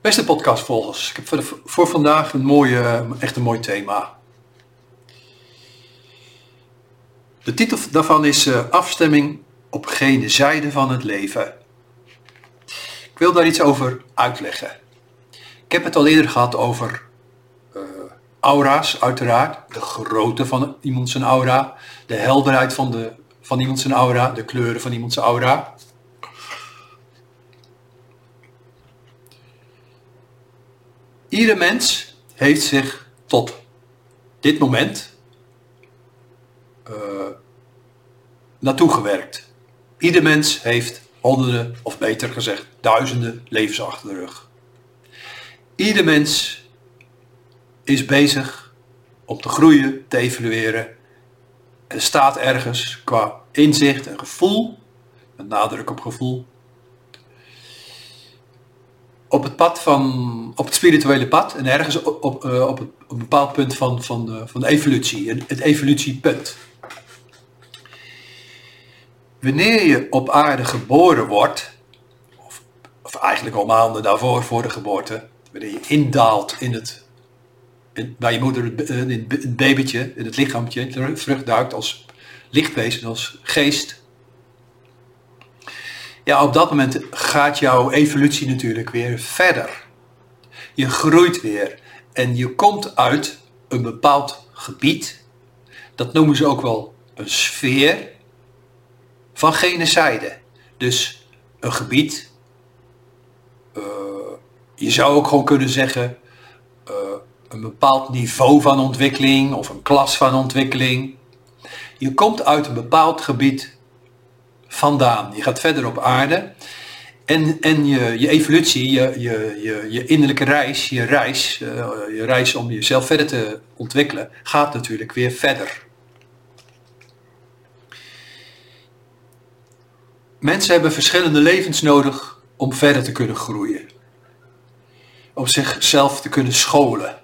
Beste podcastvolgers, ik heb voor, vandaag een mooie, echt een mooi thema. De titel daarvan is uh, Afstemming op gene zijde van het leven. Ik wil daar iets over uitleggen. Ik heb het al eerder gehad over uh, aura's, uiteraard. De grootte van iemand zijn aura, de helderheid van, de, van iemand zijn aura, de kleuren van iemand zijn aura. Ieder mens heeft zich tot dit moment uh, naartoe gewerkt. Ieder mens heeft honderden, of beter gezegd, duizenden levens achter de rug. Ieder mens is bezig om te groeien, te evalueren en staat ergens qua inzicht en gevoel, met nadruk op gevoel, op het pad van, op het spirituele pad en ergens op, op, uh, op, een bepaald punt van, van, de, van de evolutie, het evolutiepunt. Wanneer je op aarde geboren wordt, of, of eigenlijk al maanden daarvoor, voor de geboorte, wanneer je indaalt in het, in, bij je moeder, in het babytje, in het lichaampje, terugduikt als lichtwezen, als geest, ja, op dat moment gaat jouw evolutie natuurlijk weer verder. Je groeit weer en je komt uit een bepaald gebied. Dat noemen ze ook wel een sfeer van genocide. Dus een gebied, uh, je zou ook gewoon kunnen zeggen, uh, een bepaald niveau van ontwikkeling of een klas van ontwikkeling. Je komt uit een bepaald gebied vandaan. Je gaat verder op aarde. En, en je, je evolutie, je, je, je, je innerlijke reis, je reis, uh, je reis om jezelf verder te ontwikkelen, gaat natuurlijk weer verder. Mensen hebben verschillende levens nodig om verder te kunnen groeien. Om zichzelf te kunnen scholen.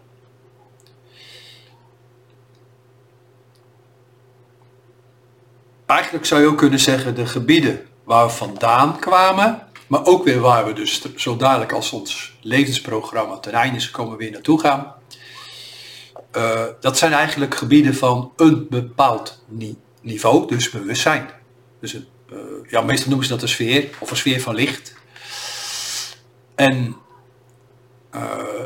Eigenlijk zou je ook kunnen zeggen de gebieden waar we vandaan kwamen, maar ook weer waar we dus zo dadelijk als ons levensprogramma ten einde is komen weer naartoe gaan. Uh, dat zijn eigenlijk gebieden van een bepaald niveau, dus bewustzijn. Dus het, uh, ja, meestal noemen ze dat een sfeer of een sfeer van licht. En uh,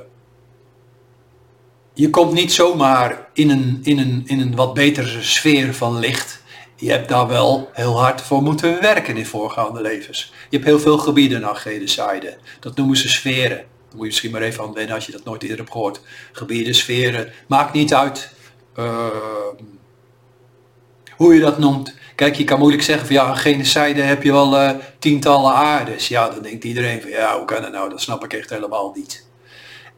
je komt niet zomaar in een, in, een, in een wat betere sfeer van licht je hebt daar wel heel hard voor moeten werken in voorgaande levens. Je hebt heel veel gebieden naar genocide. Dat noemen ze sferen. Daar moet je misschien maar even aan wennen als je dat nooit eerder hebt gehoord. Gebieden, sferen, maakt niet uit uh, hoe je dat noemt. Kijk, je kan moeilijk zeggen van ja, een genocide heb je wel uh, tientallen aardes. Ja, dan denkt iedereen van ja, hoe kan dat nou? Dat snap ik echt helemaal niet.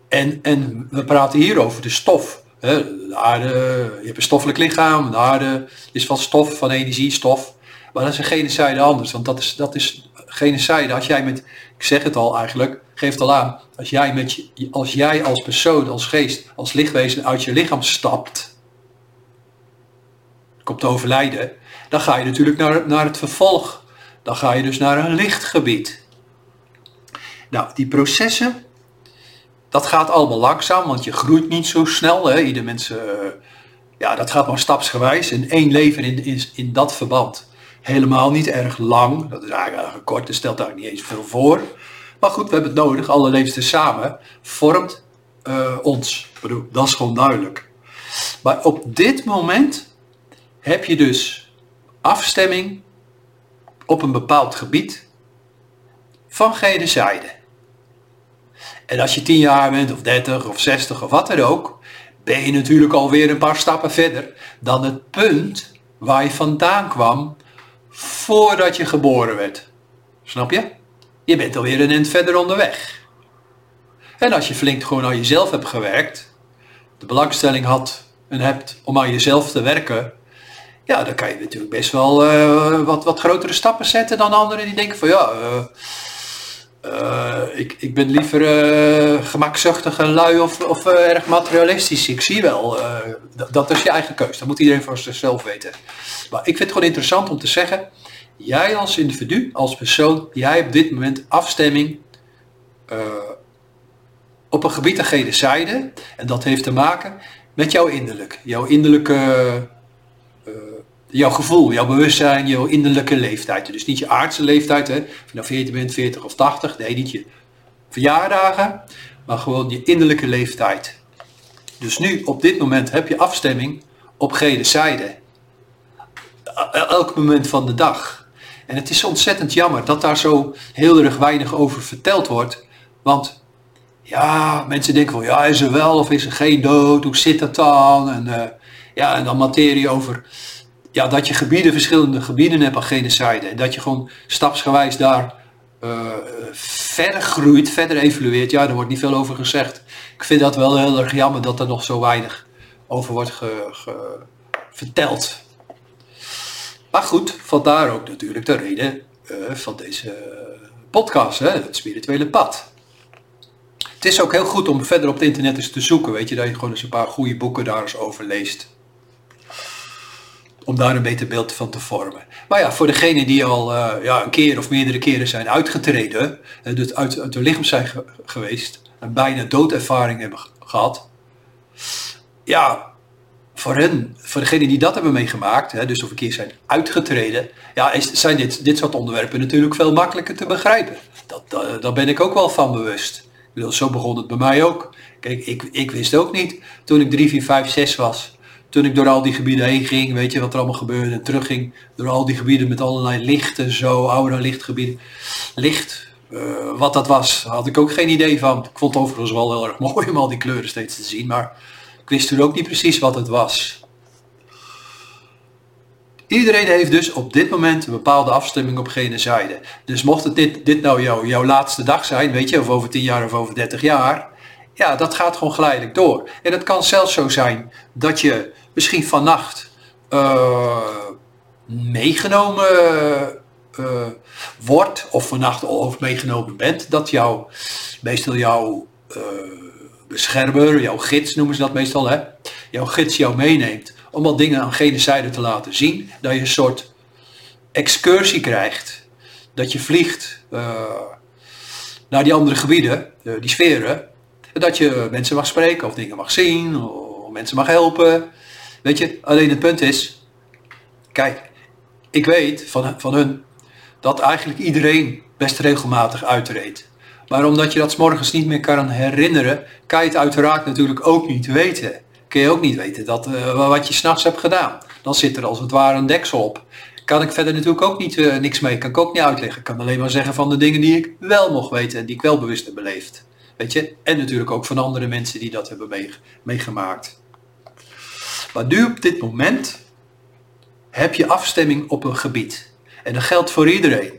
En, en we praten hier over de stof de aarde, je hebt een stoffelijk lichaam, de aarde is van stof, van energie, stof. Maar dat is een genocide anders, want dat is, dat is genocide. Als jij met, ik zeg het al eigenlijk, geef het al aan, als jij, met je, als jij als persoon, als geest, als lichtwezen uit je lichaam stapt, komt te overlijden, dan ga je natuurlijk naar, naar het vervolg. Dan ga je dus naar een lichtgebied. Nou, die processen, dat gaat allemaal langzaam, want je groeit niet zo snel. Hè. Ieder mensen, uh, ja, dat gaat maar stapsgewijs. En één leven in, in, in dat verband helemaal niet erg lang. Dat is eigenlijk kort, dat stelt daar niet eens veel voor. Maar goed, we hebben het nodig. Alle levens samen vormt uh, ons. Ik bedoel, dat is gewoon duidelijk. Maar op dit moment heb je dus afstemming op een bepaald gebied van gene zijde. En als je 10 jaar bent, of 30 of 60 of wat dan ook, ben je natuurlijk alweer een paar stappen verder dan het punt waar je vandaan kwam voordat je geboren werd. Snap je? Je bent alweer een eind verder onderweg. En als je flink gewoon aan jezelf hebt gewerkt, de belangstelling had en hebt om aan jezelf te werken, ja, dan kan je natuurlijk best wel uh, wat, wat grotere stappen zetten dan anderen die denken van ja, uh, uh, ik, ik ben liever uh, gemakzuchtig en lui of, of uh, erg materialistisch. Ik zie wel, dat is je eigen keus. Dat moet iedereen voor zichzelf weten. Maar ik vind het gewoon interessant om te zeggen, jij als individu, als persoon, jij op dit moment afstemming op een gebied aan gene zijde. En dat heeft te maken met jouw innerlijk. Jouw innerlijke, jouw gevoel, jouw bewustzijn, jouw innerlijke leeftijd. Dus niet je aardse leeftijd, hè, of je nou 14 bent, 40 of 80. Nee, niet je verjaardagen, maar gewoon je innerlijke leeftijd. Dus nu, op dit moment, heb je afstemming op gene zijde. Elk moment van de dag. En het is ontzettend jammer dat daar zo heel erg weinig over verteld wordt. Want ja, mensen denken van ja, is er wel of is er geen dood? Hoe zit dat dan? En, uh, ja, en dan materie over ja, dat je gebieden, verschillende gebieden hebt aan genocide. En dat je gewoon stapsgewijs daar uh, verder groeit, verder evolueert. Ja, daar wordt niet veel over gezegd. Ik vind dat wel heel erg jammer dat er nog zo weinig over wordt ge, verteld. Maar goed, vandaar ook natuurlijk de reden uh, van deze podcast, hè, het spirituele pad. Het is ook heel goed om verder op het internet eens te zoeken, weet je, dat je gewoon eens een paar goede boeken daar eens over leest. Om daar een beter beeld van te vormen. Maar ja, voor degenen die al uh, ja, een keer of meerdere keren zijn uitgetreden, dus uit, hun lichaam zijn ge geweest, een bijna doodervaring hebben gehad. Ja, voor hen, voor degenen die dat hebben meegemaakt, hè, dus of een keer zijn uitgetreden, ja, is, zijn dit, dit soort onderwerpen natuurlijk veel makkelijker te begrijpen. Dat, daar ben ik ook wel van bewust zo begon het bij mij ook. Kijk, ik, ik wist ook niet toen ik 3, 4, 5, 6 was. Toen ik door al die gebieden heen ging, weet je wat er allemaal gebeurde. En terugging door al die gebieden met allerlei lichten, zo, oude lichtgebieden. Licht, uh, wat dat was, had ik ook geen idee van. Ik vond het overigens wel heel erg mooi om al die kleuren steeds te zien. Maar ik wist toen ook niet precies wat het was. Iedereen heeft dus op dit moment een bepaalde afstemming op gene zijde. Dus mocht het dit, dit nou jouw, jouw laatste dag zijn, weet je, of over 10 jaar of over 30 jaar, ja, dat gaat gewoon geleidelijk door. En het kan zelfs zo zijn dat je misschien vannacht uh, meegenomen uh, wordt, of vannacht of meegenomen bent, dat jouw, meestal jouw uh, beschermer, jouw gids noemen ze dat meestal, hè, jouw gids jou meeneemt om wat dingen aan gene zijde te laten zien. Dat je een soort excursie krijgt. Dat je vliegt naar die andere gebieden, die sferen. Dat je mensen mag spreken of dingen mag zien of mensen mag helpen. Weet je, alleen het punt is, kijk, ik weet van, van hun dat eigenlijk iedereen best regelmatig uitreedt. Maar omdat je dat s morgens niet meer kan herinneren, kan je het uiteraard natuurlijk ook niet weten kun je ook niet weten dat, uh, wat je s'nachts hebt gedaan. Dan zit er als het ware een deksel op. Kan ik verder natuurlijk ook niet, uh, niks mee, kan ik ook niet uitleggen. Ik kan alleen maar zeggen van de dingen die ik wel mocht weten en die ik wel bewust heb beleefd. Weet je? En natuurlijk ook van andere mensen die dat hebben meegemaakt. Maar nu op dit moment heb je afstemming op een gebied. En dat geldt voor iedereen.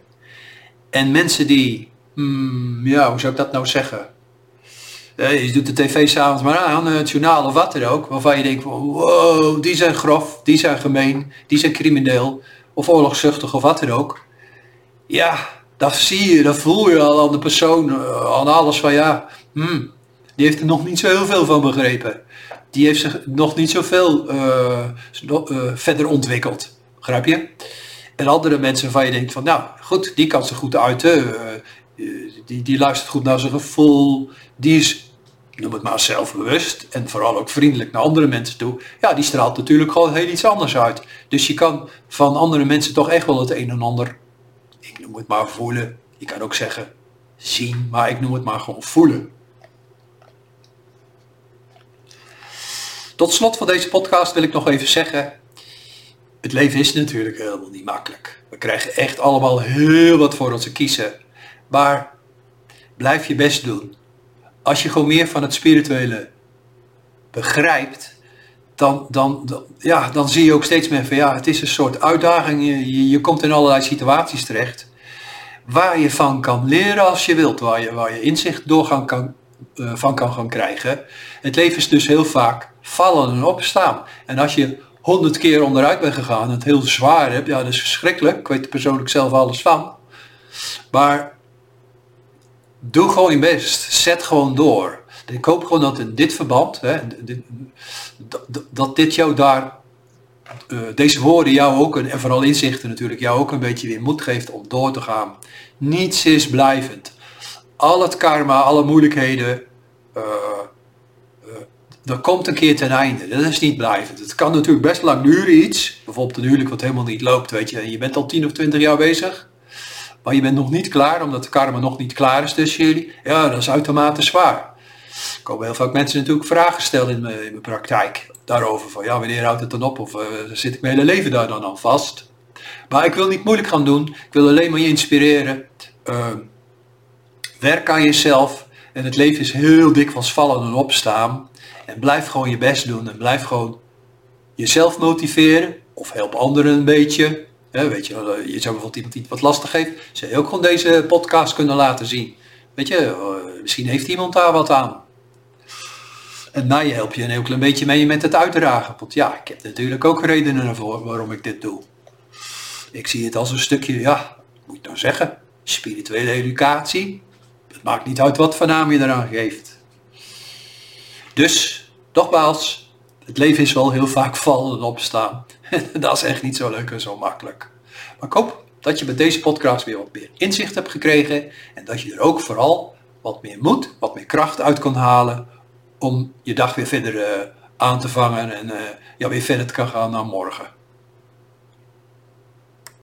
En mensen die, hmm, ja, hoe zou ik dat nou zeggen? je doet de tv s'avonds maar aan, het journaal of wat er ook, waarvan je denkt wow, die zijn grof, die zijn gemeen, die zijn crimineel, of oorlogszuchtig of wat er ook. Ja, dat zie je, dat voel je al aan de persoon, eh, aan alles van ja, hmm, die heeft er nog niet zo heel veel van begrepen. Die heeft zich nog niet zoveel uh, uh, verder ontwikkeld, begrijp je? En andere mensen waarvan je denkt van nou goed, die kan ze goed uiten, die, die luistert goed naar zijn gevoel, die is, noem het maar, zelfbewust en vooral ook vriendelijk naar andere mensen toe. Ja, die straalt natuurlijk gewoon heel iets anders uit. Dus je kan van andere mensen toch echt wel het een en ander, ik noem het maar voelen. Je kan ook zeggen zien, maar ik noem het maar gewoon voelen. Tot slot van deze podcast wil ik nog even zeggen, het leven is natuurlijk helemaal niet makkelijk. We krijgen echt allemaal heel wat voor onze kiezen. Maar blijf je best doen. Als je gewoon meer van het spirituele begrijpt, dan, dan, ja, dan zie je ook steeds meer van ja, het is een soort uitdaging. Je, je, komt in allerlei situaties terecht waar je van kan leren als je wilt, waar je, waar je inzicht doorgaan kan, uh, van kan gaan krijgen. Het leven is dus heel vaak vallen en opstaan. En als je honderd keer onderuit bent gegaan en het heel zwaar hebt, ja, dat is verschrikkelijk. Ik weet er persoonlijk zelf alles van. Maar doe gewoon je best. Zet gewoon door. Ik hoop gewoon dat in dit verband, hè, dat dit jou daar, uh, deze woorden jou ook, en vooral inzichten natuurlijk, jou ook een beetje weer moed geeft om door te gaan. Niets is blijvend. Al het karma, alle moeilijkheden, dat komt een keer ten einde. Dat is niet blijvend. Het kan natuurlijk best lang duren iets. Bijvoorbeeld een huwelijk wat helemaal niet loopt, weet je. En je bent al 10 of 20 jaar bezig. Maar je bent nog niet klaar, omdat de karma nog niet klaar is tussen jullie. Ja, dat is uitermate zwaar. Er komen heel vaak mensen natuurlijk vragen stellen in mijn, in mijn praktijk. Daarover van, ja, wanneer houdt het dan op? Of uh, zit ik mijn hele leven daar dan al vast? Maar ik wil niet moeilijk gaan doen. Ik wil alleen maar je inspireren. Werk aan jezelf. En het leven is heel dikwijls vallen en opstaan. En blijf gewoon je best doen en blijf gewoon jezelf motiveren of help anderen een beetje. weet je, je zou bijvoorbeeld iemand die wat lastig heeft, zou je ook gewoon deze podcast kunnen laten zien. Weet je, eh, misschien heeft iemand daar wat aan. En na je help je een heel klein beetje mee met het uitdragen. Want ja, ik heb natuurlijk ook redenen ervoor waarom ik dit doe. Ik zie het als een stukje, ja, moet ik nou zeggen, spirituele educatie. Het maakt niet uit wat voor naam je eraan geeft. Dus, nogmaals, het leven is wel heel vaak vallen en opstaan. dat is echt niet zo leuk en zo makkelijk. Maar ik hoop dat je met deze podcast weer wat meer inzicht hebt gekregen en dat je er ook vooral wat meer moed, wat meer kracht uit kan halen om je dag weer verder uh, aan te vangen en uh, ja, weer verder te gaan naar morgen.